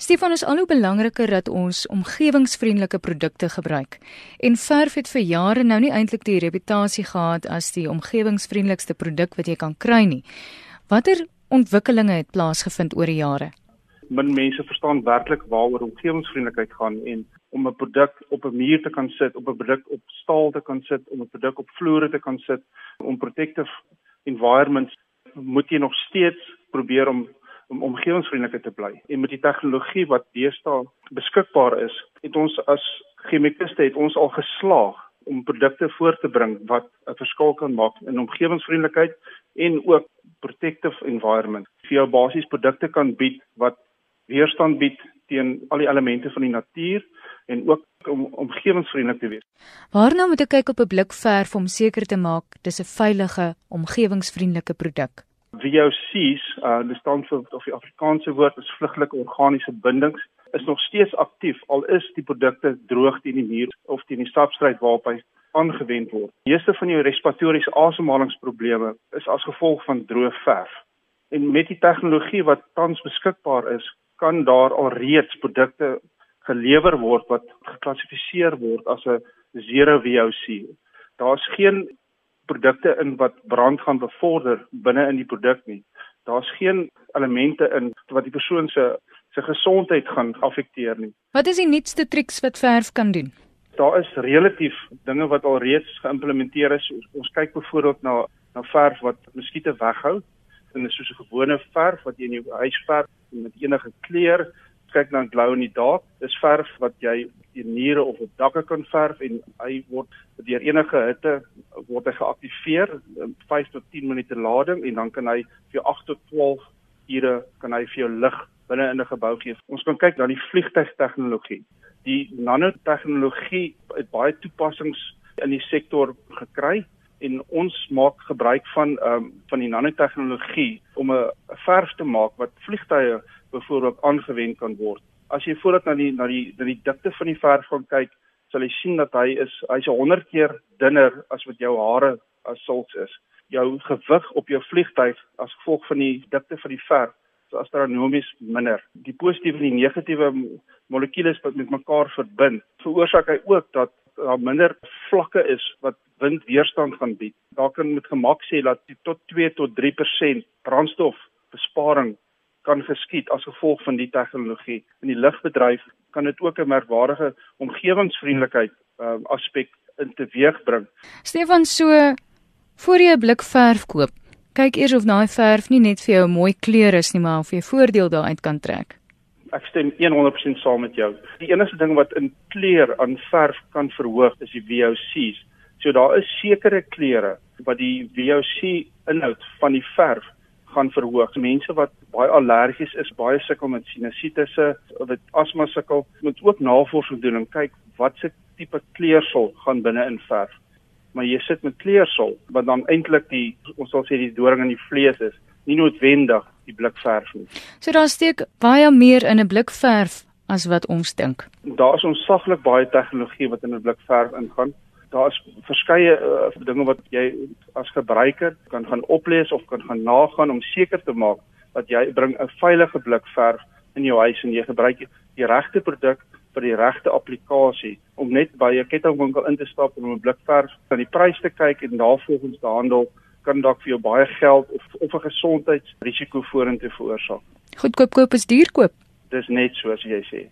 Stefan is al hoe belangriker dat ons omgewingsvriendelike produkte gebruik. En verf het vir jare nou nie eintlik die reputasie gehad as die omgewingsvriendelikste produk wat jy kan kry nie. Watter ontwikkelinge het plaasgevind oor die jare? Min mense verstaan werklik waaroor omgewingsvriendelikheid gaan en om 'n produk op 'n muur te kan sit, op 'n produk op staal te kan sit, om 'n produk op vloere te kan sit, om protective environments moet jy nog steeds probeer om om omgewingsvriendelik te bly. En met die tegnologie wat deesdae beskikbaar is, het ons as chemikuste het ons al geslaag om produkte voor te bring wat 'n verskil kan maak in omgewingsvriendelikheid en ook protective environment. Vir jou basies produkte kan bied wat weerstand bied teen al die elemente van die natuur en ook om omgewingsvriendelik te wees. Waarna moet ek kyk op 'n blik verf om seker te maak dis 'n veilige omgewingsvriendelike produk? VOCs, uh die staan vir of die Afrikaanse woord is vluglike organiese bindings, is nog steeds aktief al is die produkte droog teen die muur of teen die substrate waarop hy aangewend word. Die meeste van jou respiratoriese asemhalingsprobleme is as gevolg van droë verf. En met die tegnologie wat tans beskikbaar is, kan daar alreeds produkte gelewer word wat geklassifiseer word as 'n zero VOC. Daar's geen produkte in wat brand gaan bevorder binne in die produk nie. Daar's geen elemente in wat die persoon se se gesondheid gaan affekteer nie. Wat is die nuutste triks wat verf kan doen? Daar is relatief dinge wat alreeds geïmplementeer is. Ons kyk byvoorbeeld na na verf wat muskiete weghou. Dit is soos 'n gewone verf wat jy in jou huis verf met enige kleur kyk na glow in die dark, dis verf wat jy die niere of op dakke kan verf en hy word deur enige hitte word hy geaktiveer, 5 tot 10 minute lading en dan kan hy vir 8 tot 12 ure kan hy vir jou lig binne in 'n gebou gee. Ons kan kyk na die vliegtuigtegnologie. Die nanotegnologie het baie toepassings in die sektor gekry en ons maak gebruik van ehm um, van die nanotegnologie om 'n verf te maak wat vliegtye byvoorbeeld aangewend kan word. As jy voordat na die na die na die dikte van die verf gaan kyk, sal jy sien dat hy is hy's 100 keer dunner as wat jou hare as sulks is. Jou gewig op jou vliegtyg as gevolg van die dikte van die verf is astronomies minder. Die positiewe en die negatiewe molekules wat met mekaar verbind, veroorsaak hy ook dat daar minder vlakke is wat windweerstand gaan bied. Daar kan met gemak sê dat tot 2 tot 3% brandstofbesparing kan geskied as gevolg van die tegnologie. In die lugbedryf kan dit ook 'n merkwaardige omgewingsvriendelikheid uh, aspek in teweeg bring. Stefan, so voor jy 'n blik verf koop, kyk eers of daai verf nie net vir jou 'n mooi kleur is nie, maar of jy voordeel daaruit kan trek. Ek stem 100% saam met jou. Die enigste ding wat in kleur aan verf kan verhoog is die VOCs. So daar is sekere kleure wat die VOC inhoud van die verf gaan verhoog. Mense wat baie allergies is, baie sukkel met sinusitisse, wat asma sukkel, moet ook navorsing doen en kyk wat se tipe kleursel gaan binne in verf. Maar jy sit met kleursel wat dan eintlik die ons sal sê die doring in die vlees is, nie noodwendig die blikverf nie. So daar steek baie meer in 'n blikverf as wat ons dink. Daar is ons saglik baie tegnologie wat in 'n blikverf ingaan daar is verskeie uh, dinge wat jy as gebruiker kan gaan oplees of kan gaan nagaan om seker te maak dat jy bring 'n veilige blik verf in jou huis en jy gebruik die regte produk vir die regte applikasie om net by 'n kettingwinkel in te stap om 'n blik verf aan die prys te kyk en daarvolgens te handel kan dalk vir jou baie geld of of 'n gesondheidsrisiko vorentoe veroorsaak. Goedkoop koop is duur koop. Dis net so as jy sê.